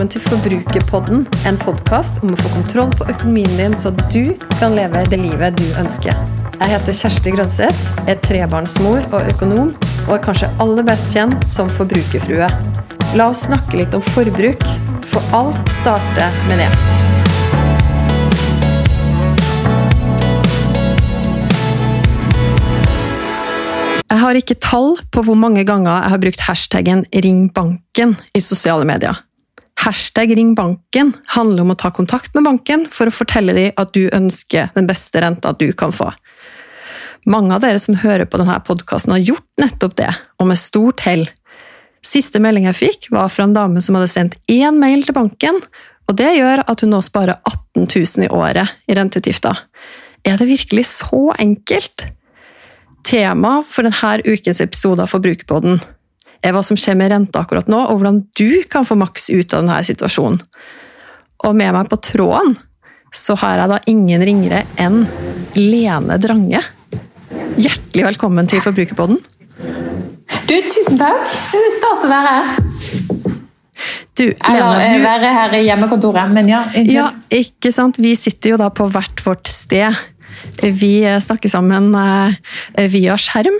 velkommen til Forbrukerpodden. En podkast om å få kontroll på økonomien din, så du kan leve det livet du ønsker. Jeg heter Kjersti Grønseth, er trebarnsmor og økonom, og er kanskje aller best kjent som forbrukerfrue. La oss snakke litt om forbruk, for alt starter med det. Jeg har ikke tall på hvor mange ganger jeg har brukt hashtaggen 'ring banken' i sosiale medier. Hashtag 'ring banken' handler om å ta kontakt med banken for å fortelle dem at du ønsker den beste renta du kan få. Mange av dere som hører på denne podkasten, har gjort nettopp det, og med stort hell. Siste melding jeg fikk, var fra en dame som hadde sendt én mail til banken, og det gjør at hun nå sparer 18 000 i året i renteutgifter. Er det virkelig så enkelt? Tema for denne ukens episode av Forbrukerpodden er hva som skjer med renta akkurat nå, og hvordan du kan få maks ut av denne situasjonen. Og med meg på tråden så har jeg da ingen ringere enn Lene Drange. Hjertelig velkommen til Forbrukerpodden. Du, tusen takk. Det er stas å være her. Du, Eller Lene, eh, du, være her i hjemmekontoret, men ja. Ikke. ja, ikke sant? Vi sitter jo da på hvert vårt sted. Vi snakker sammen eh, via skjerm.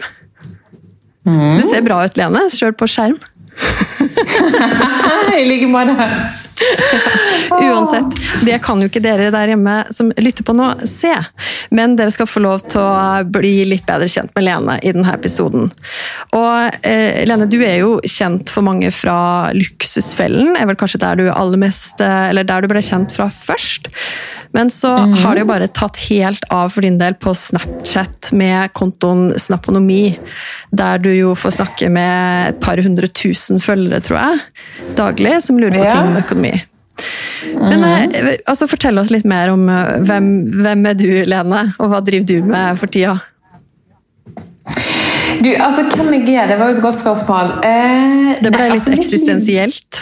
Du ser bra ut, Lene, sjøl på skjerm. I like måte. Uansett, det kan jo ikke dere der hjemme som lytter på nå, se. Men dere skal få lov til å bli litt bedre kjent med Lene i denne episoden. Og eh, Lene, du er jo kjent for mange fra Luksusfellen. er vel kanskje der du, mest, eh, eller der du ble kjent fra først. Men så har det jo bare tatt helt av for din del på Snapchat med kontoen Snaponomi, der du jo får snakke med et par hundre tusen følgere, tror jeg, daglig, som lurer på Ja. ting om økonomi. Men eh, altså, fortell oss litt mer om eh, hvem, hvem er du, Lene, og hva driver du med for tida? Du, altså, hvem jeg er, det var jo et godt spørsmål. Eh, Det ble nei, litt altså, eksistensielt.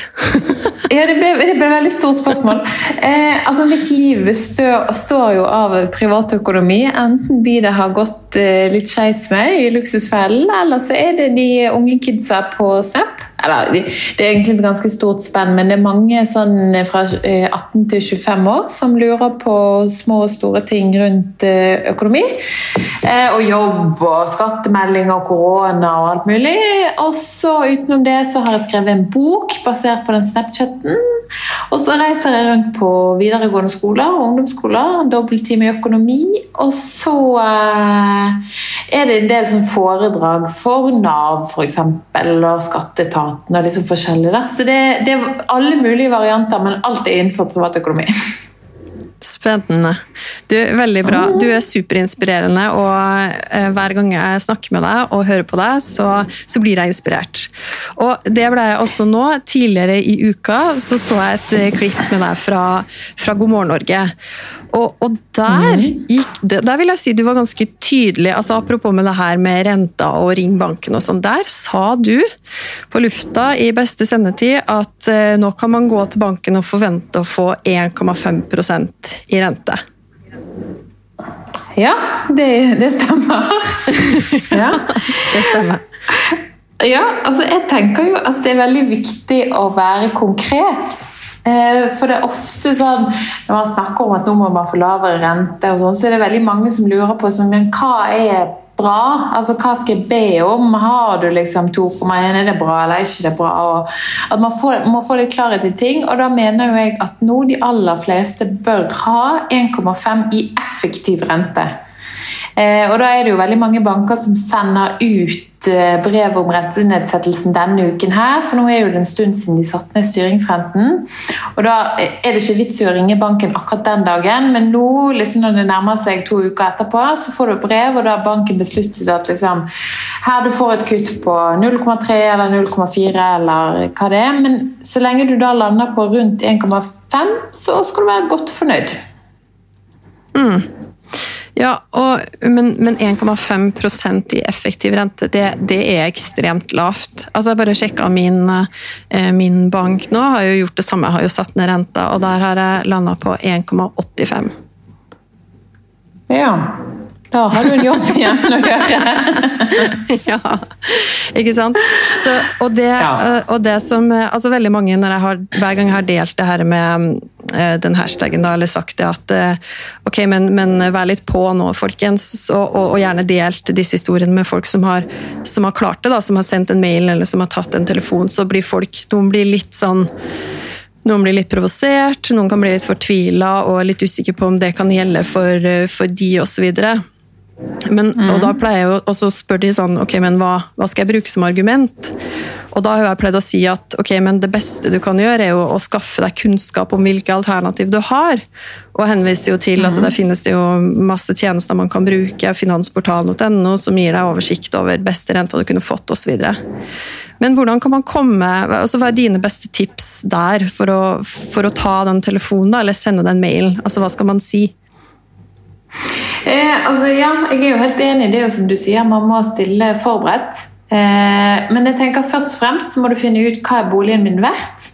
Ja, det ble, det ble veldig stort spørsmål. Eh, altså, mitt liv består, står jo av privatøkonomi. Enten de det har gått eh, litt skeis med i Luksusfellen, eller så er det de unge kidsa på Snap. Eller, det er egentlig et ganske stort spenn, men det er mange sånn fra eh, 18 til 25 år som lurer på små og store ting rundt eh, økonomi. Eh, og jobb og skattemelding og korona og alt mulig. Og så utenom det så har jeg skrevet en bok basert på den Snapchatten. Og så reiser jeg rundt på videregående skoler og ungdomsskoler, dobbelttime i økonomi. Og så eh, er det en del sånn foredrag for Nav eksempel, og Skatteetaten og liksom forskjellig. der. Så det, det er alle mulige varianter, men alt er innenfor privatøkonomi. Spennende. Du, Veldig bra. Du er superinspirerende, og eh, hver gang jeg snakker med deg og hører på deg, så, så blir jeg inspirert. Og det ble jeg også nå. Tidligere i uka så, så jeg et eh, klipp med deg fra, fra God morgen Norge. Og, og der, gikk, det- der vil jeg si du var ganske tydelig. altså Apropos med det her med renta og ring banken og sånn. Der sa du på lufta i beste sendetid at eh, nå kan man gå til banken og forvente å få 1,5% i rente. Ja, det, det stemmer. Ja. Det stemmer. Ja, altså jeg tenker jo at det er veldig viktig å være konkret. Eh, For det er ofte sånn når man snakker om at nå må man få lavere rente, og sånn, så er det veldig mange som lurer på sånn, men hva er bra? Altså Hva skal jeg be om? Har du liksom 2,1? Er det bra, eller er ikke det bra? Og at Man får, må få litt klarhet i ting, og da mener jo jeg at nå de aller fleste bør ha 1,5 i effektiv rente. Eh, og da er det jo veldig mange banker som sender ut brev om rentenedsettelsen denne uken her, for nå er jo det en stund siden de satte ned styringsrenten. Og da er det ikke vits i å ringe banken akkurat den dagen, men nå liksom når det nærmer seg to uker etterpå, så får du et brev, og da har banken besluttet at liksom her du får et kutt på 0,3 eller 0,4 eller hva det er, men så lenge du da lander på rundt 1,5, så skal du være godt fornøyd. Ja, og, men, men 1,5% i effektiv rente, det, det er ekstremt lavt. Altså Jeg bare sjekka min, eh, min bank nå, har jo gjort det samme, har jo satt ned renta, og der har jeg landa på 1,85. Ja. Da har du en jobb igjen å gjøre. ja, ikke sant? Så, og, det, ja. Eh, og, det, som eh, altså Veldig mange, når jeg har, hver gang jeg har delt det her med uh, den hashtagen, da, eller sagt det at ok, men, men, vær litt på nå, folkens, og, og, og, gjerne delt disse historiene med folk som har, som har klart det, da, som har sendt en mail eller som har tatt en telefon, så blir folk noen blir litt sånn noen blir litt provosert, noen kan bli litt fortvila og litt usikker på om det kan gjelde for, for de osv. Men, mm. Og da pleier jeg å så spør de sånn Ok, men hva, hva, skal jeg bruke som argument? Og da har jeg pleid å si at ok, men det beste du kan gjøre, er jo å skaffe deg kunnskap om hvilke alternativ du har. Og henviser jo til, mm. altså Der finnes det jo masse tjenester man kan bruke. Finansportalen.no som gir deg oversikt over beste renta du kunne fått osv. Men hvordan kan man komme, altså Hva er dine beste tips der for å, for å ta den telefonen da, eller sende den mailen? Altså Hva skal man si? Eh, altså, ja, jeg er jo helt enig i det som du sier, man må stille forberedt. Eh, men jeg tenker først og fremst må du finne ut hva er boligen min verdt.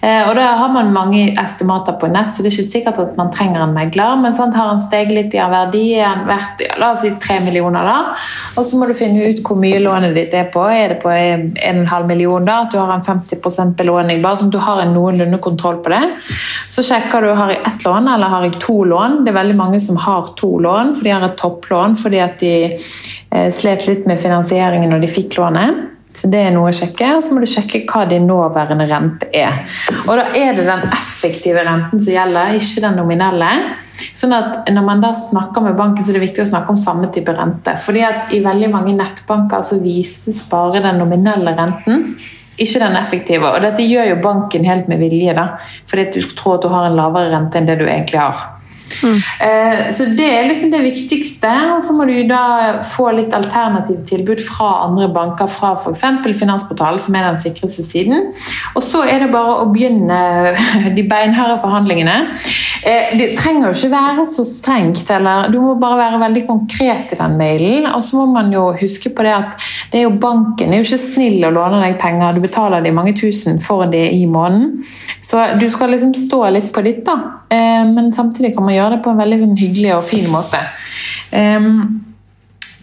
Eh, og Da har man mange estimater på nett, så det er ikke sikkert at man trenger en megler. Men sant, har en steget litt i en verdi, en verdt, la oss si 3 millioner, da. Og så må du finne ut hvor mye lånet ditt er på. Er det på 1,5 million, da? At du har en 50% belåning, bare at du har en noenlunde kontroll på det. Så sjekker du har jeg ett lån eller har jeg to lån. Det er veldig mange som har to lån, for de har et topplån fordi at de eh, slet litt med finansieringen når de fikk lånet. Så Det er noe å sjekke. Og så må du sjekke hva din nåværende rente er. Og Da er det den effektive renten som gjelder, ikke den nominelle. Sånn at Når man da snakker med banken, så er det viktig å snakke om samme type rente. Fordi at I veldig mange nettbanker så vises bare den nominelle renten, ikke den effektive. Og Dette gjør jo banken helt med vilje, da, fordi at du tror at du har en lavere rente enn det du egentlig har. Mm. Så det er liksom det viktigste. Og så må du da få litt alternative tilbud fra andre banker, fra f.eks. Finansportalen, som er den sikreste siden. Og så er det bare å begynne de beinharde forhandlingene. Eh, det trenger jo ikke være så strengt, eller du må bare være veldig konkret i den mailen. Og så må man jo huske på det at det er jo banken det er jo ikke snill å låne deg penger. Du betaler de mange tusen for det i måneden. Så du skal liksom stå litt på ditt, da. Eh, men samtidig kan man gjøre det på en veldig sånn hyggelig og fin måte.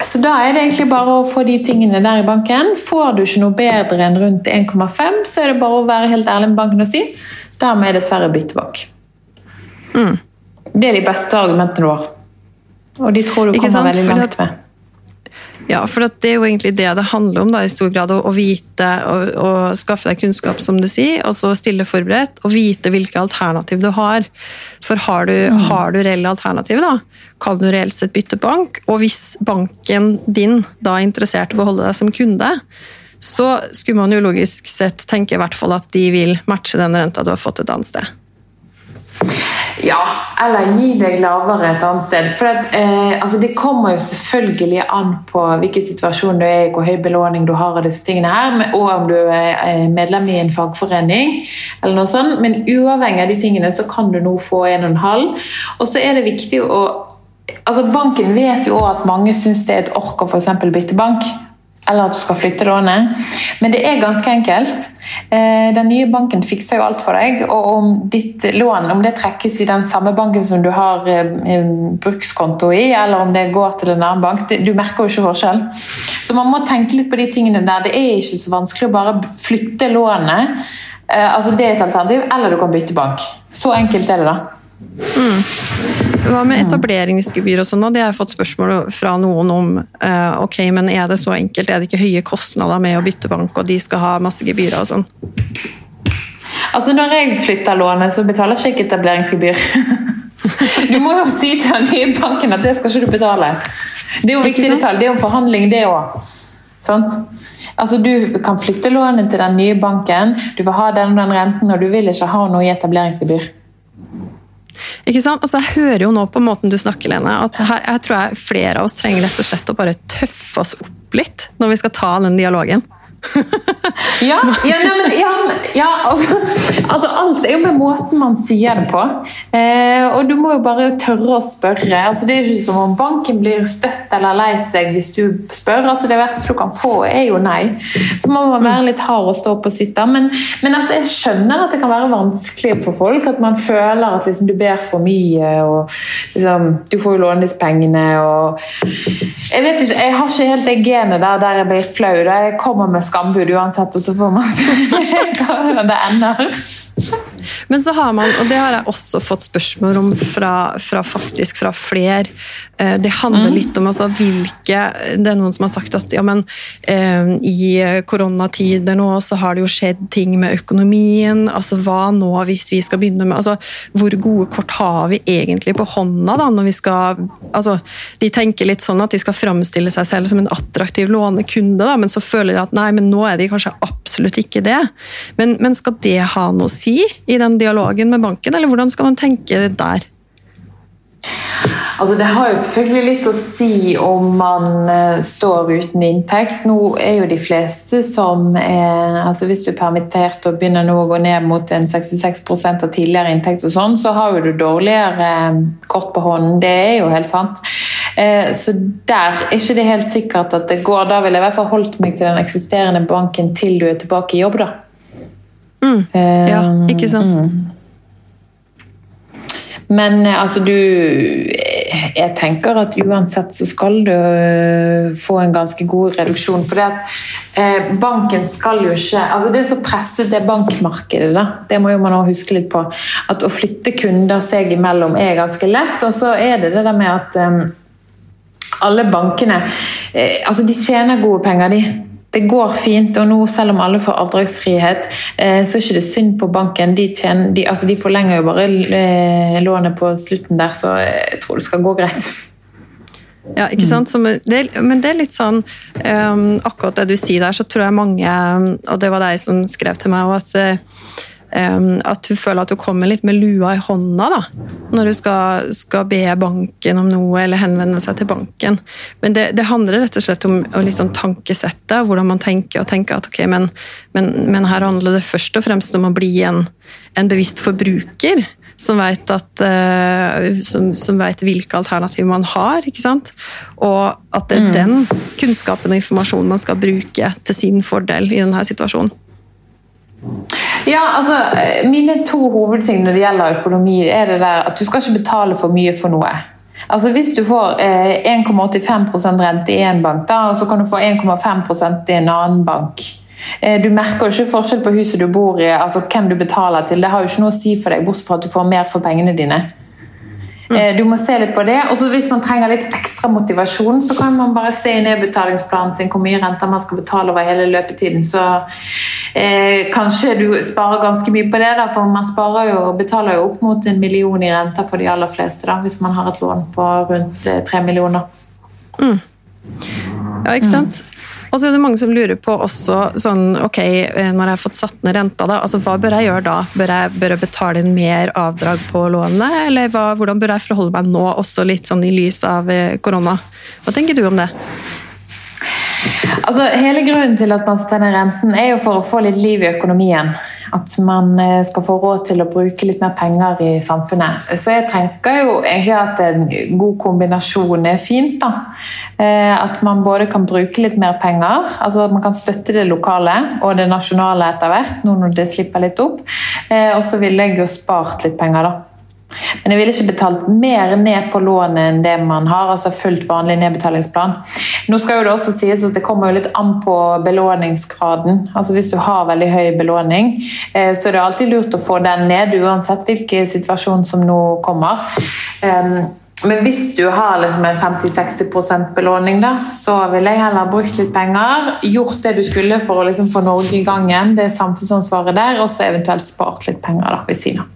Så da er det egentlig bare å få de tingene der i banken. Får du ikke noe bedre enn rundt 1,5, så er det bare å være helt ærlig med banken og si dermed er dessverre byttebank. Mm. Det er de beste argumentene du har. Og de tror du kommer veldig langt med. Ja, for det er jo egentlig det det handler om da, i stor grad. Å, vite og, og, skaffe deg kunnskap, som du sier, og så stille forberedt. Og vite hvilke alternativ du har. For har du, mm. har du reelle alternativer, da, kan du reelt sett bytte bank. Og hvis banken din da er interessert i å beholde deg som kunde, så skulle man jo logisk sett tenke i hvert fall at de vil matche den renta du har fått et annet sted. Ja, eller gi deg lavere et annet sted. For at, eh, altså Det kommer jo selvfølgelig an på hvilken situasjon du er i, hvor høy belåning du har, og disse tingene her, og om du er medlem i en fagforening. eller noe sånt, Men uavhengig av de tingene så kan du nå få 1,5. Og så er det viktig å altså Banken vet jo også at mange syns det er et ork å f.eks. bytte bank eller at du skal flytte lånet. Men det er ganske enkelt. Eh, den nye banken fikser jo alt for deg. Og om ditt lån om det trekkes i den samme banken som du har eh, brukskonto i, eller om det går til en annen bank, du merker jo ikke forskjell. Så man må tenke litt på de tingene der. Det er ikke så vanskelig å bare flytte lånet. Eh, altså Det er et alternativ, eller du kan bytte bank. Så enkelt er det, da. Mm. Hva med etableringsgebyr og sånn? Det har jeg fått spørsmål fra noen om. Uh, ok, men Er det så enkelt? Er det ikke høye kostnader med å bytte bank, og de skal ha masse gebyrer og sånn? Altså, Når jeg flytter lånet, så betaler jeg ikke etableringsgebyr. du må jo si til den nye banken at det skal ikke du betale. Det er jo viktig detalj. Det er jo forhandling, det òg. Altså, du kan flytte lånet til den nye banken, du får ha den og den renten, og du vil ikke ha noe i etableringsgebyr. Ikke sant? Altså, jeg hører jo nå på måten du snakker, Lene, at her, jeg tror jeg flere av oss trenger rett og slett å bare tøffe oss opp litt når vi skal ta den dialogen. Ja, ja, men, ja, ja altså, altså, Alt er jo med måten man sier det på. Eh, og du må jo bare tørre å spørre. Altså, det er jo ikke som om banken blir støtt eller lei seg hvis du spør. Altså, det verste du kan få, er jo nei. Så må man være litt hard og stå på sitt. Men, men altså, jeg skjønner at det kan være vanskelig for folk. At man føler at liksom, du ber for mye. og liksom, Du får jo låne disse pengene. og Jeg vet ikke, jeg har ikke helt det genet der, der jeg blir flau. Da jeg kommer med skambud uansett, og så får man se hvordan det ender. Men så har man, og det har jeg også fått spørsmål om fra, fra faktisk fra flere det handler mm. litt om altså, hvilke Det er noen som har sagt at ja, men, eh, i koronatider nå så har det jo skjedd ting med økonomien. altså Hva nå hvis vi skal begynne med altså Hvor gode kort har vi egentlig på hånda da når vi skal altså De tenker litt sånn at de skal framstille seg selv som en attraktiv lånekunde, da, men så føler de at nei, men nå er de kanskje absolutt ikke det. Men, men skal det ha noe å si i den dialogen med banken, eller hvordan skal man tenke der? Altså Det har jo selvfølgelig litt å si om man uh, står uten inntekt. Nå er jo de fleste som er altså Hvis du er permittert og begynner nå å gå ned mot en 66% av tidligere inntekt, og sånn, så har jo du dårligere uh, kort på hånden. Det er jo helt sant. Uh, så der er ikke det helt sikkert at det går. Da ville jeg i hvert fall holdt meg til den eksisterende banken til du er tilbake i jobb, da. Mm. Ja, ikke sant. Mm. Men altså, du jeg tenker at uansett så skal du øh, få en ganske god reduksjon. For eh, banken skal jo ikke altså Det som presset det bankmarkedet, da, det må jo man også huske litt på. At å flytte kunder seg imellom er ganske lett. Og så er det det der med at eh, alle bankene eh, altså de tjener gode penger, de det går fint, og nå selv om alle får avdragsfrihet, eh, så er ikke det synd på banken. De, tjener, de, altså de forlenger jo bare eh, lånet på slutten der, så jeg tror det skal gå greit. Ja, ikke sant? Det, men det er litt sånn um, Akkurat det du sier der, så tror jeg mange Og det var deg som skrev til meg, òg, at at du føler at du kommer litt med lua i hånda da, når du skal, skal be banken om noe eller henvende seg til banken. Men det, det handler rett og slett om, om litt sånn tankesettet, hvordan man tenker. og tenker at ok, men, men, men, her handler det først og fremst om å bli en, en bevisst forbruker. Som vet, at, uh, som, som vet hvilke alternativer man har. ikke sant? Og at det er mm. den kunnskapen og informasjonen man skal bruke til sin fordel i denne situasjonen. Ja, altså, Mine to hovedting når det gjelder økonomi, er det der at du skal ikke betale for mye for noe. Altså Hvis du får eh, 1,85% rente i én bank, da, og så kan du få 1,5% i en annen bank eh, Du merker jo ikke forskjell på huset du bor i, altså hvem du betaler til. Det har jo ikke noe å si for deg, bortsett fra at du får mer for pengene dine. Mm. Du må se litt på det. og Hvis man trenger litt ekstra motivasjon, så kan man bare se i nedbetalingsplanen sin hvor mye renter man skal betale over hele løpetiden. Så eh, kanskje du sparer ganske mye på det, da, for man jo, betaler jo opp mot en million i renter for de aller fleste da, hvis man har et lån på rundt eh, tre millioner. Mm. Ja, ikke sant. Mm. Og så er det mange som lurer på også sånn Ok, eh, når jeg har fått satt ned renta, da, altså hva bør jeg gjøre da? Bør jeg, bør jeg betale inn mer avdrag på lånet, eller hva, hvordan bør jeg forholde meg nå, også litt sånn i lys av eh, korona? Hva tenker du om det? Altså, hele grunnen til at man setter ned renten, er jo for å få litt liv i økonomien. At man eh, skal få råd til å bruke litt mer penger i samfunnet. Så jeg tenker jo egentlig at en god kombinasjon er fint. da. Eh, at man både kan bruke litt mer penger, altså at man kan støtte det lokale og det nasjonale etter hvert, nå når det slipper litt opp. Eh, og så ville jeg jo spart litt penger, da. Men jeg ville ikke betalt mer ned på lånet enn det man har, altså fullt vanlig nedbetalingsplan. Nå skal jo det også sies at det kommer jo litt an på belåningsgraden. Altså Hvis du har veldig høy belåning, eh, så er det alltid lurt å få den ned, uansett hvilken situasjon som nå kommer. Men hvis du har liksom en 50-60% belåning, da, så ville jeg heller brukt litt penger, gjort det du skulle for å liksom få Norge i gang igjen, det samfunnsansvaret der, og så eventuelt spart litt penger da, ved siden av.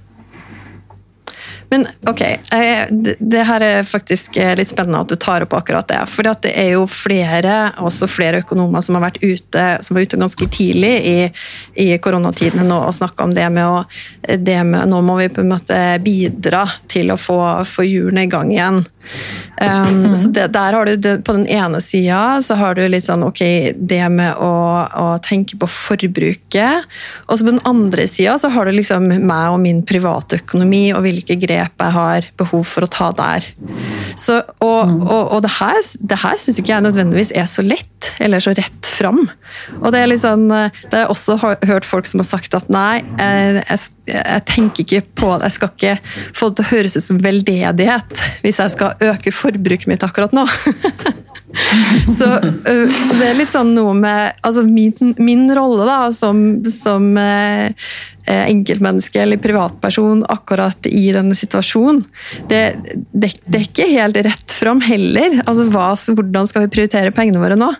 Men ok, eh, det, det her er faktisk eh, litt spennende at du tar opp akkurat det. For det er jo flere, også flere økonomer som har vært ute, som var ute ganske tidlig i, i koronatidene nå og snakka om det med å det med, Nå må vi på en måte bidra til å få, få hjulene i gang igjen. Um, mm. så det, der har du det, På den ene sida så har du litt sånn ok, det med å, å tenke på forbruket. Og så på den andre sida så har du liksom meg og min private økonomi og hvilke grep jeg har behov for å ta der. Så, og, mm. og, og det her, det her syns ikke jeg nødvendigvis er så lett, eller så rett fram. Og det er liksom, det har jeg også hørt folk som har sagt at nei, jeg, jeg, jeg tenker ikke på det, jeg skal ikke få det til å høres ut som veldedighet hvis jeg skal øke forbruket mitt akkurat nå. så, så, det er litt sånn noe med altså min, min rolle da, som, som eh, enkeltmenneske eller privatperson akkurat i denne situasjonen, det, det, det er ikke helt rett fram heller. Altså, hva, hvordan skal vi prioritere pengene våre nå?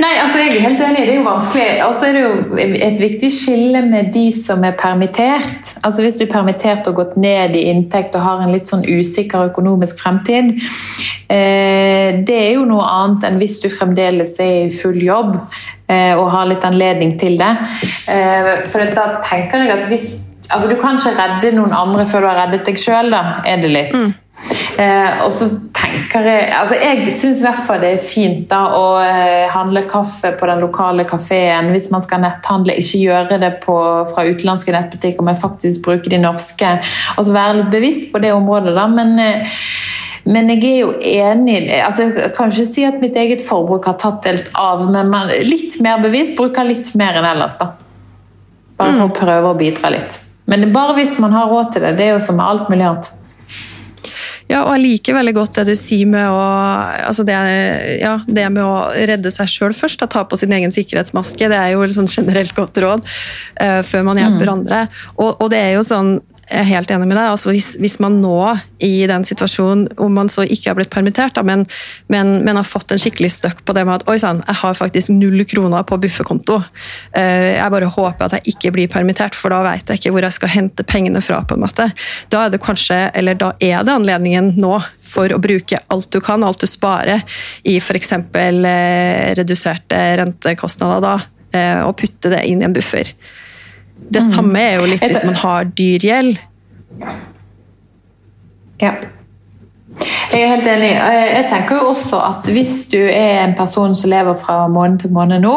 Nei, altså jeg er helt enig. Det er jo vanskelig. Og så er det jo et viktig skille med de som er permittert. Altså Hvis du er permittert og gått ned i inntekt og har en litt sånn usikker økonomisk fremtid, eh, det er jo noe annet enn hvis du fremdeles er i full jobb eh, og har litt anledning til det. Eh, for da tenker jeg at hvis Altså, du kan ikke redde noen andre før du har reddet deg sjøl, da, er det litt. Mm. Eh, og så tenker Jeg altså jeg syns i hvert fall det er fint da å eh, handle kaffe på den lokale kafeen. Hvis man skal netthandle, ikke gjøre det på, fra utenlandske nettbutikker, men faktisk bruke de norske. Og så være litt bevisst på det området, da. Men eh, men jeg er jo enig altså Jeg kan ikke si at mitt eget forbruk har tatt helt av, men man, litt mer bevisst bruker litt mer enn ellers. da. Bare for å mm. prøve å bidra litt. Men bare hvis man har råd til det. Det er jo som med alt mulig annet. Ja, og jeg liker veldig godt det du sier med å, altså det, ja, det med å redde seg sjøl først. Ta på sin egen sikkerhetsmaske. Det er jo et sånn generelt godt råd uh, før man hjelper mm. andre. Og, og, det er jo sånn jeg er helt enig med deg. Altså hvis, hvis, man nå i den situasjonen, om man så ikke har blitt permittert, da, men, men, men, har fått en skikkelig støkk på det med at oi sann, jeg har faktisk null kroner på bufferkonto. Eh, jeg bare håper at jeg ikke blir permittert, for da vet jeg ikke hvor jeg skal hente pengene fra. på en måte. Da er det kanskje, eller da er det anledningen nå for å bruke alt du kan, alt du sparer, i f.eks. Eh, reduserte rentekostnader, da, eh, og putte det inn i en buffer. Det mm. samme er jo litt hvis man har dyr gjeld. Ja. Jeg er helt enig. Jeg tenker jo også at Hvis du er en person som lever fra måned til måned nå,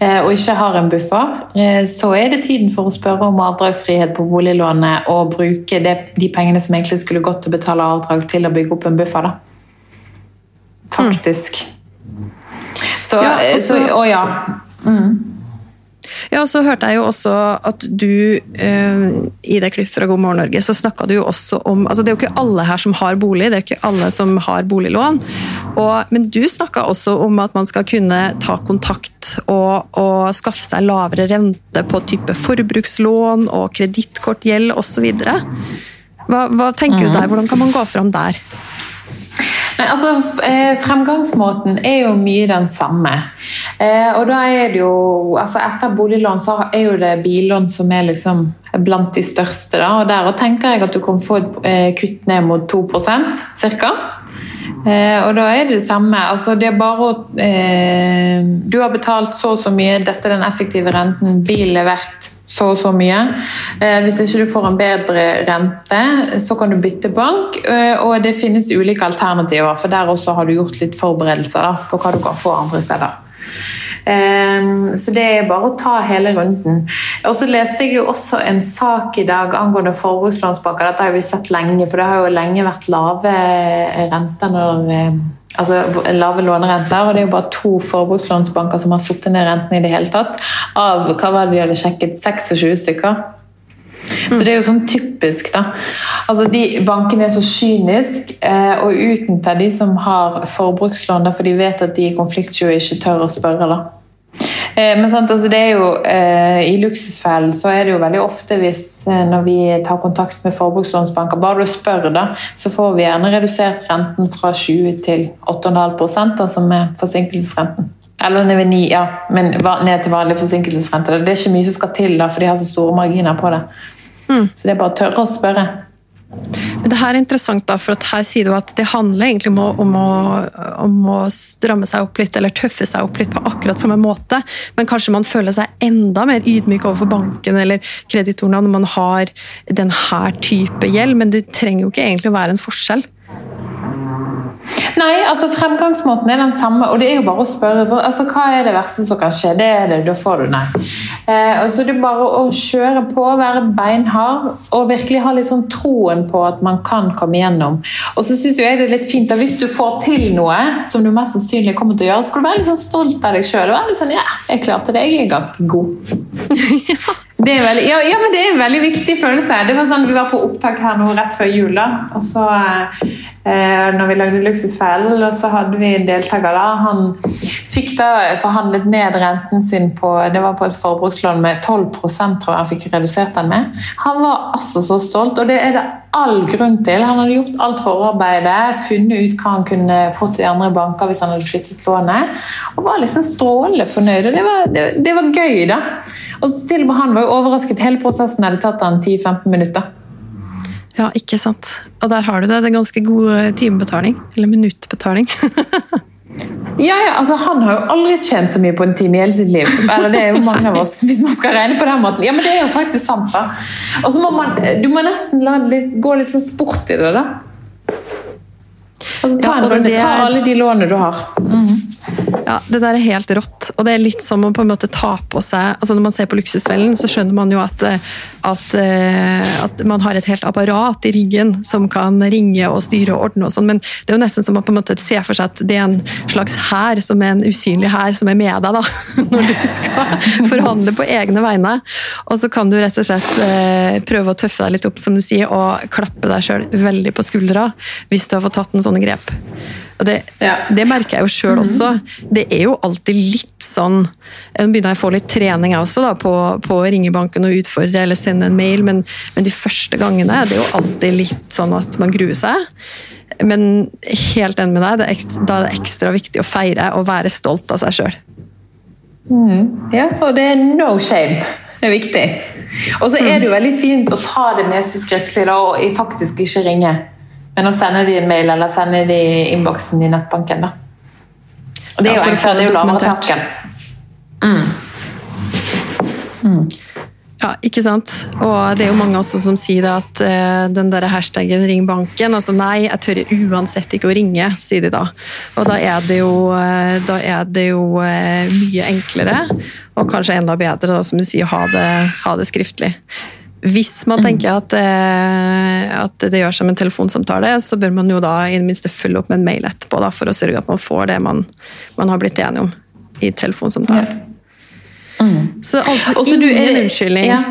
eh, og ikke har en buffer, eh, så er det tiden for å spørre om avdragsfrihet på boliglånet og bruke det, de pengene som egentlig skulle gått til å betale avdrag, til å bygge opp en buffer. da. Faktisk. Så, ja, også, så, og ja. Mm. Ja, og så hørte jeg jo også at du eh, i det klippet fra God morgen Norge, så snakka du jo også om altså Det er jo ikke alle her som har bolig, det er jo ikke alle som har boliglån. Og, men du snakka også om at man skal kunne ta kontakt og, og skaffe seg lavere rente på type forbrukslån og kredittkortgjeld osv. Hva, hva tenker du der? Hvordan kan man gå fram der? Nei, altså, eh, Fremgangsmåten er jo mye den samme. Eh, og da er det jo altså Etter boliglån så er jo det billån som er liksom blant de største. Da, og Der tenker jeg at du kan få et eh, kutt ned mot 2 ca. Eh, og da er det det samme. Altså, det er bare å eh, Du har betalt så og så mye, dette er den effektive renten, bilen er verdt så og så mye. Eh, hvis ikke du får en bedre rente, så kan du bytte bank. Eh, og det finnes ulike alternativer, for der også har du gjort litt forberedelser på hva du kan få andre steder. Eh, så det er bare å ta hele runden. Og så leste jeg jo også en sak i dag angående forbrukslånsbanker. Dette har vi sett lenge, for det har jo lenge vært lave renter når altså lave lånerenter. og Det er jo bare to forbrukslånsbanker som har satt ned renten i det hele tatt. Av hva var det de hadde sjekket? 26 stykker. Så det er jo sånn typisk, da. Altså, de Bankene er så kyniske eh, og utnytter de som har forbrukslån, da, for de vet at de i konfliktsky ikke tør å spørre. da. Eh, men sant, altså det er jo, eh, I luksusfellen så er det jo veldig ofte hvis eh, når vi tar kontakt med forbrukslånsbanker, bare du spør, da, så får vi gjerne redusert renten fra 20 til 8,5% som er forsinkelsesrenten. Eller ned, 9, ja, men ned til vanlig forsinkelsesrente. Det er ikke mye som skal til, da, for de har så store marginer på det. Mm. Så det er bare å tørre å spørre. Men det her er interessant, da, for her sier du at det handler egentlig om å, om, å, om å, stramme seg opp litt, eller tøffe seg opp litt på akkurat samme måte. Men kanskje man føler seg enda mer ydmyk overfor banken eller kreditorene når man har denne type gjeld, men det trenger jo ikke egentlig å være en forskjell. Nei, altså fremgangsmåten er den samme, og det er jo bare å spørre så, altså, hva er det verste som kan skje. Det er det, da får du nei. Eh, og så det er bare å kjøre på, være beinhard og virkelig ha litt sånn troen på at man kan komme igjennom. Og så syns jeg det er litt fint at hvis du får til noe som du mest sannsynlig kommer til å gjøre, så skal du være litt sånn stolt av deg sjøl. Sånn, ja, jeg klarte det, jeg er ganske god. Det er veldig, ja, ja, men det er en veldig viktig følelse. Det var sånn, Vi var på opptak her nå rett før jul. da, og så eh, når vi lagde Luksusfellen, og så hadde vi en deltaker da. Han fikk da forhandlet ned renten sin på det var på et forbrukslån med 12% tror jeg han fikk redusert den med. Han var altså så stolt, og det er det all grunn til. Han hadde gjort alt forarbeidet, funnet ut hva han kunne fått i andre banker hvis han hadde flyttet lånet, og var liksom strålende fornøyd. og det var, det, det var gøy, da. Og med han var jo overrasket. Hele prosessen hadde tatt han 10-15 minutter. Ja, ikke sant. Og der har du det. Det er ganske god timebetaling. Eller minuttbetaling. ja, ja, altså Han har jo aldri tjent så mye på en time i hele sitt liv. Eller det er jo mange av oss, hvis man skal regne på den måten. Ja, men det er jo faktisk sant, da. Og så må man Du må nesten la det gå litt sånn sport i det, da. Altså, ta, en, ta alle de lånene du har. Mm -hmm. Ja, Det der er helt rått. Og det er litt som å på en måte ta på seg altså Når man ser på Luksusfellen, så skjønner man jo at, eh, at, eh, at, man har et helt apparat i ryggen som kan ringe og styre og ordne og sånn, men det er jo nesten som man på en måte ser for seg at det er en slags hær, som er en usynlig hær, som er med deg da, når du skal forhandle på egne vegne. Og så kan du rett og slett eh, prøve å tøffe deg litt opp, som du sier, og klappe deg sjøl veldig på skuldra hvis du har fått tatt noen sånne grep. Og det, ja. det merker jeg jo sjøl mhm. også. Det er jo alltid litt sånn Nå begynner jeg å få litt trening jeg også da, på, på å ringe banken og utfordre eller sende en mail, men, men de første gangene det er jo alltid litt sånn at man gruer seg. Men helt enig med deg, ekstra, da er det ekstra viktig å feire og være stolt av seg sjøl. Mm. Ja, og det er no shame. Det er viktig. Og så er det jo veldig fint å ta det med seg skriftlig da, og faktisk ikke ringe. Men å sende de en mail eller sende de innboksen i nettbanken, da. Og det er jo ja, enklere, det er jo lavere terskel. Mm. Mm. Ja, ikke sant. Og det er jo mange også som sier at uh, den der hashtaggen 'ring banken' altså Nei, jeg tør uansett ikke å ringe, sier de da. Og da er det jo, uh, da er det jo uh, mye enklere, og kanskje enda bedre, da, som du sier, ha det, ha det skriftlig. Hvis man mm. tenker at, eh, at, det gjør seg med en telefonsamtale, så bør man jo da i det minste følge opp med en mail etterpå da, for å sørge at man får det man, man har blitt enige om i telefonsamtalen. Ja. Mm. Så altså Også du er, en unnskyldning. Ja.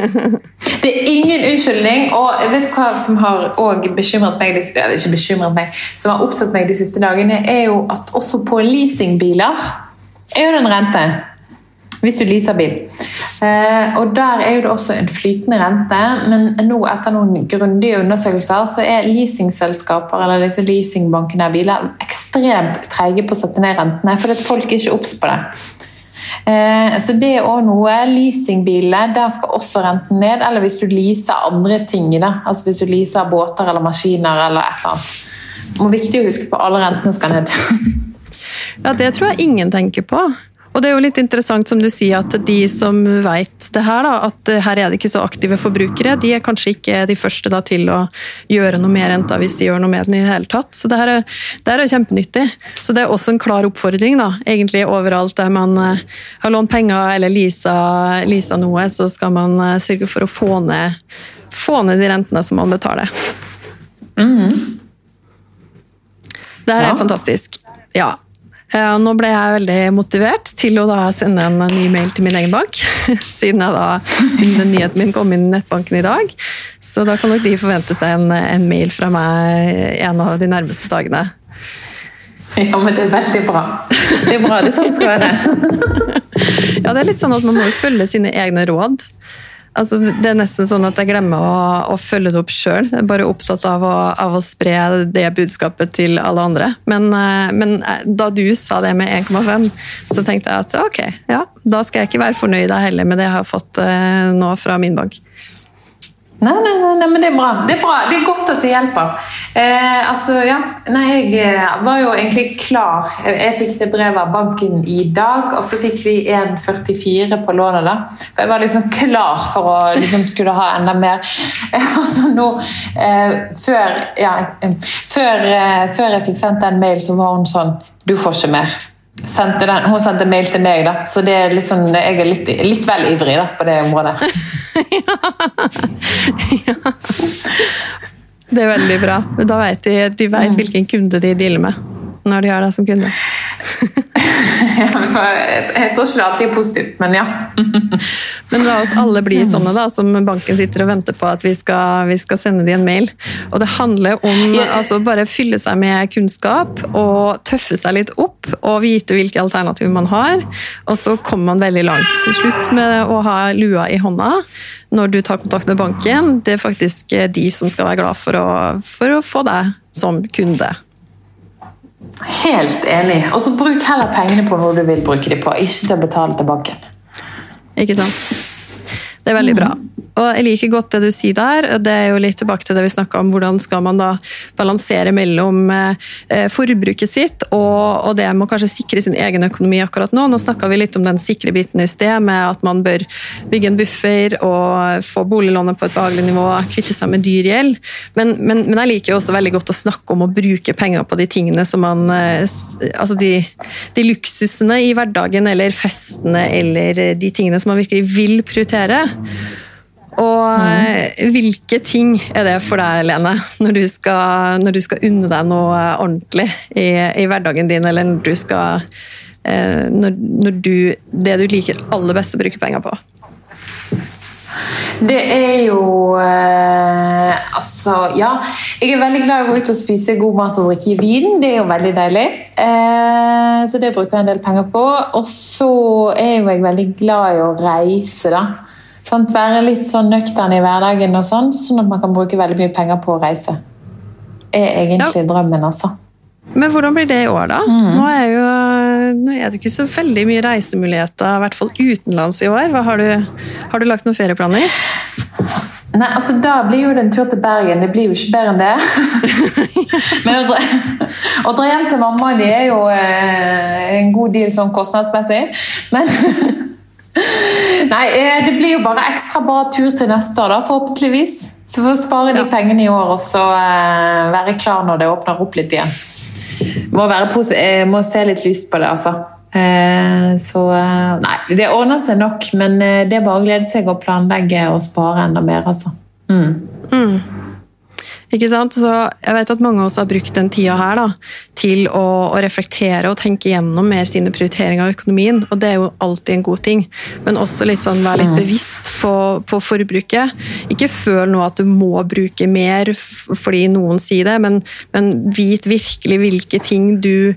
Det er ingen unnskyldning, og jeg vet hva som har bekymret meg, ikke bekymret meg, som har opptatt meg de siste dagene, er jo at også på leasingbiler er jo den rente. Hvis du leaser bil. Eh, og Der er jo det også en flytende rente, men nå etter noen grundige undersøkelser så er leasingselskaper eller disse leasingbankene av biler ekstremt treige på å sette ned rentene, fordi folk er ikke obs på det. Eh, så det er òg noe. Leasingbiler, der skal også renten ned. Eller hvis du leaser andre ting. Da. Altså Hvis du leaser båter eller maskiner eller et eller annet. Det er viktig å huske på alle rentene skal ned. ja, det tror jeg ingen tenker på. Og det er jo litt interessant som du sier at de som vet det her, da, at her er det ikke så aktive forbrukere, de er kanskje ikke de første da, til å gjøre noe med renta hvis de gjør noe med den i det hele tatt. Så det her er, det her er kjempenyttig. Så det er også en klar oppfordring da, egentlig overalt der man uh, har lånt penger eller leasa, leasa noe, så skal man uh, sørge for å få ned, få ned de rentene som man betaler. Mm. Det her er fantastisk. Ja, nå ble jeg veldig motivert til å sende en ny mail til min egen bank, siden, da, siden den nyheten min kom inn i nettbanken i dag. Så da kan nok de forvente seg en, en mail fra meg en av de nærmeste dagene. Ja, men det er veldig bra. Det er bra, det som skal være. ja, det er litt sånn at man må følge sine egne råd. Altså, det er nesten sånn at jeg glemmer å, å følge det opp sjøl. Bare opptatt av å, av å, spre det budskapet til alle andre. Men, eh, men eh, da du sa det med 1,5, så tenkte jeg at ok, ja, da skal jeg ikke være fornøyd heller med det jeg har fått eh, nå fra min bank. Nei, nei, nei, men det er bra. Det er bra. Det er godt at det hjelper. Eh, altså, ja. Nei, jeg eh, var jo egentlig klar. Jeg fikk det brevet av banken i dag, og så fikk vi 1,44 på lånet. da. For Jeg var liksom klar for å liksom skulle ha enda mer. altså nå, eh, før, ja, eh, før, eh, før jeg fikk sendt den mail, så var hun sånn Du får ikke mer sendte den, hun sendte mail til meg, da, så det er litt sånn, jeg er litt, litt vel ivrig da, på det området. ja. Det er veldig bra. Da vet de, de vet mm. hvilken kunde de dealer med når de har deg som kunde. jeg, og det alltid positivt, men ja. men la oss alle bli sånne, da, som banken sitter og venter på at vi skal, vi skal sende dem en mail. Og det handler om altså, bare fylle seg med kunnskap og tøffe seg litt opp og vite hvilke alternativer man har. Og så kommer man veldig langt. Slutt med å ha lua i hånda når du tar kontakt med banken. Det er faktisk de som skal være glad for å, for å få deg som kunde. Helt enig. Og så bruk heller pengene på noe du vil bruke dem på, ikke til å betale til banken. Ikke sant. Det er veldig bra. Og jeg liker godt det du sier der. Det er jo litt tilbake til det vi snakka om, hvordan skal man da balansere mellom eh, forbruket sitt og, og, det med å kanskje sikre sin egen økonomi akkurat nå. Nå snakka vi litt om den sikre biten i sted, med at man bør bygge en buffer og få boliglånet på et behagelig nivå, kvitte seg med dyr gjeld. Men, men, men, jeg liker jo også veldig godt å snakke om å bruke penger på de tingene som man eh, Altså de, de luksusene i hverdagen eller festene eller de tingene som man virkelig vil prioritere. Og mm. hvilke ting er det for deg, Lene, når du skal, når du skal unne deg noe ordentlig i, i, hverdagen din, eller når du skal eh, når, når du, Det du liker aller best å bruke penger på? Det er jo eh, Altså, ja. Jeg er veldig glad i å gå ut og spise god mat og drikke vin. Det er jo veldig deilig. Eh, så det bruker jeg en del penger på. Og så er jo jeg veldig glad i å reise, da. Sant? Være litt sånn nøktern i hverdagen, og sånn, sånn at man kan bruke veldig mye penger på å reise. er egentlig ja. drømmen, altså. Men hvordan blir det i år, da? Mm. Nå, er jo, nå, er det ikke så veldig mye reisemuligheter, i hvert fall utenlands i år. Har du, har du lagt noen ferieplaner? Nei, altså Da blir jo det en tur til Bergen. Det blir jo ikke bedre enn det. Men å dra, å dra, hjem til mamma det er jo eh, en god deal sånn kostnadsmessig. Men Nei, eh, det blir jo bare ekstra bra tur til neste år, da, forhåpentligvis. Så vi får spare de pengene i år og så uh, være klar når det åpner opp litt igjen. Må, være må se litt lyst på det, altså. Uh, så uh, Nei, det ordner seg nok, men det er bare å glede seg og planlegge og spare enda mer, altså. Mm. Mm. Ikke sant? Så jeg vet at mange av oss har brukt den tida her da, til å, å, reflektere og tenke gjennom mer sine prioriteringer av økonomien, og det er jo alltid en god ting. Men også litt sånn være litt mm. bevisst på, på forbruket. Ikke føl nå at du må bruke mer fordi noen sier det, men, men vit virkelig hvilke ting du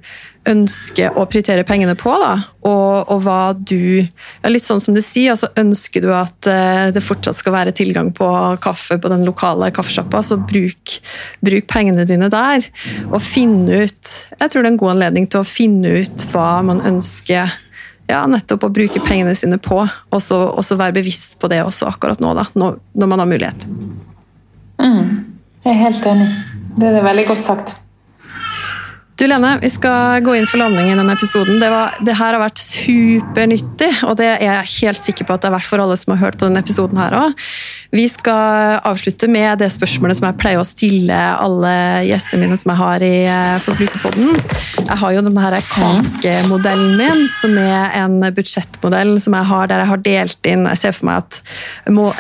ønsker å prioritere pengene på, da, og, og, hva du ja, Litt sånn som du sier, altså ønsker du at uh, det fortsatt skal være tilgang på kaffe på den lokale kaffesjappa, så bruk, bruk, pengene dine der. Og finne ut Jeg tror det er en god anledning til å finne ut hva man ønsker ja, nettopp å bruke pengene sine på, og så være bevisst på det også akkurat nå, da, når, når man har mulighet. Mm. Jeg er helt enig. Det er veldig godt sagt. Du Lene, vi skal gå inn for landing i denne episoden. Det, var, det, her har vært supernyttig, og det er jeg helt sikker på at det har vært for alle som har hørt på denne episoden her òg. Vi skal avslutte med det spørsmålet som jeg pleier å stille alle gjestene mine som jeg har i eh, Forbrukerpodden. Jeg har jo denne kakemodellen min, som er en budsjettmodell som jeg har der jeg har delt inn Jeg ser for meg at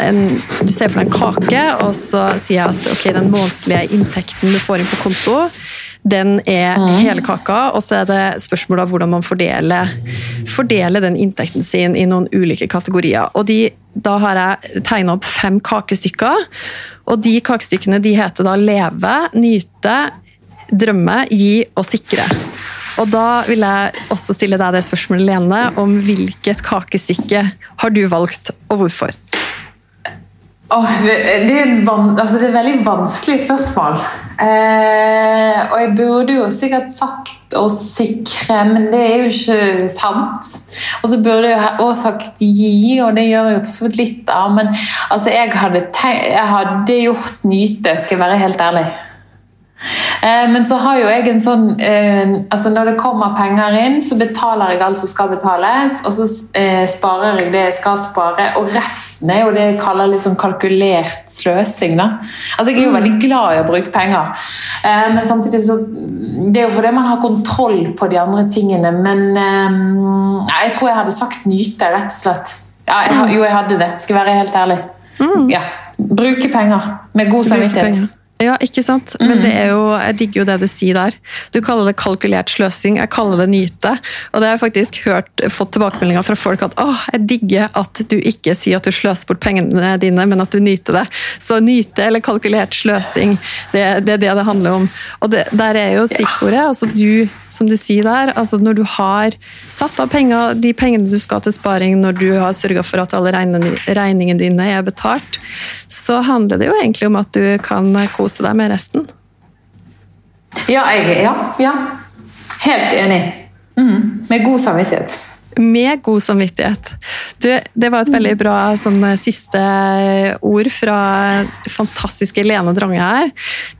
en, du ser for deg en kake, og så sier jeg at ok, den månedlige inntekten du får inn på konto den er hele kaka, og så er det spørsmål om hvordan man fordeler, fordeler, den inntekten sin i noen ulike kategorier. Og de, Da har jeg tegna opp fem kakestykker, og de kakestykkene de heter da Leve, Nyte, Drømme, Gi og Sikre. Og Da vil jeg også stille deg det spørsmålet, Lene, om hvilket kakestykke har du valgt, og hvorfor? Oh, det, det, er altså, det, er veldig vanskelig spørsmål. Eh, og jeg burde jo sikkert sagt å sikre, men det er jo ikke sant. Og så burde jeg òg sagt gi, og det gjør jeg jo for så vidt litt av, men altså, jeg hadde, tenkt, jeg hadde gjort nyte, skal jeg være helt ærlig. Eh, men så har jo jeg en sånn eh, altså Når det kommer penger inn, så betaler jeg alt som skal betales, og så eh, sparer jeg det jeg skal spare, og resten er jo det jeg kaller litt sånn kalkulert sløsing. da. Altså Jeg er jo veldig glad i å bruke penger, men samtidig så Det er jo fordi man har kontroll på de andre tingene, men jeg tror jeg hadde sagt nyte, rett og slett. Ja, jeg, jo, jeg hadde det, skal være helt ærlig. Mm. Ja. Bruke penger med god samvittighet. Ja, ikke sant? Men det er jo, jeg digger jo det du sier der. Du kaller det kalkulert sløsing, jeg kaller det nyte. Og det har jeg faktisk hørt, fått tilbakemeldinger fra folk at åh, jeg digger at du ikke sier at du sløser bort pengene dine, men at du nyter det. Så nyte eller kalkulert sløsing, det, det er det det handler om. Og det, der er jo stikkordet. altså du, Som du sier der, altså når du har satt av penger, de pengene du skal til sparing, når du har sørga for at alle regningene dine er betalt, så handler det jo egentlig om at du kan kose deg med resten. Ja, jeg, ja, ja. Helt enig. Mm. Med god samvittighet. Med god samvittighet. Du, det var et veldig bra sånn, siste ord fra fantastiske Lene Drange her.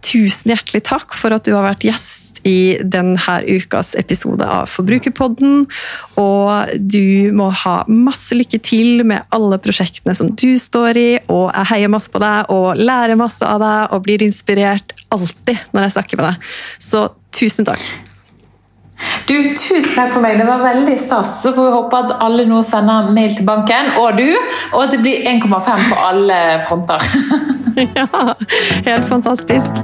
Tusen hjertelig takk for at du har vært gjest i denne ukas episode av Forbrukerpodden. Og du må ha masse lykke til med alle prosjektene som du står i. Og jeg heier masse på deg og lærer masse av deg og blir inspirert alltid når jeg snakker med deg. Så tusen takk. Du, Tusen takk for meg. Det var veldig stas. Så får vi håpe at alle nå sender mail til banken, og du, og at det blir 1,5 på alle fronter. ja, helt fantastisk.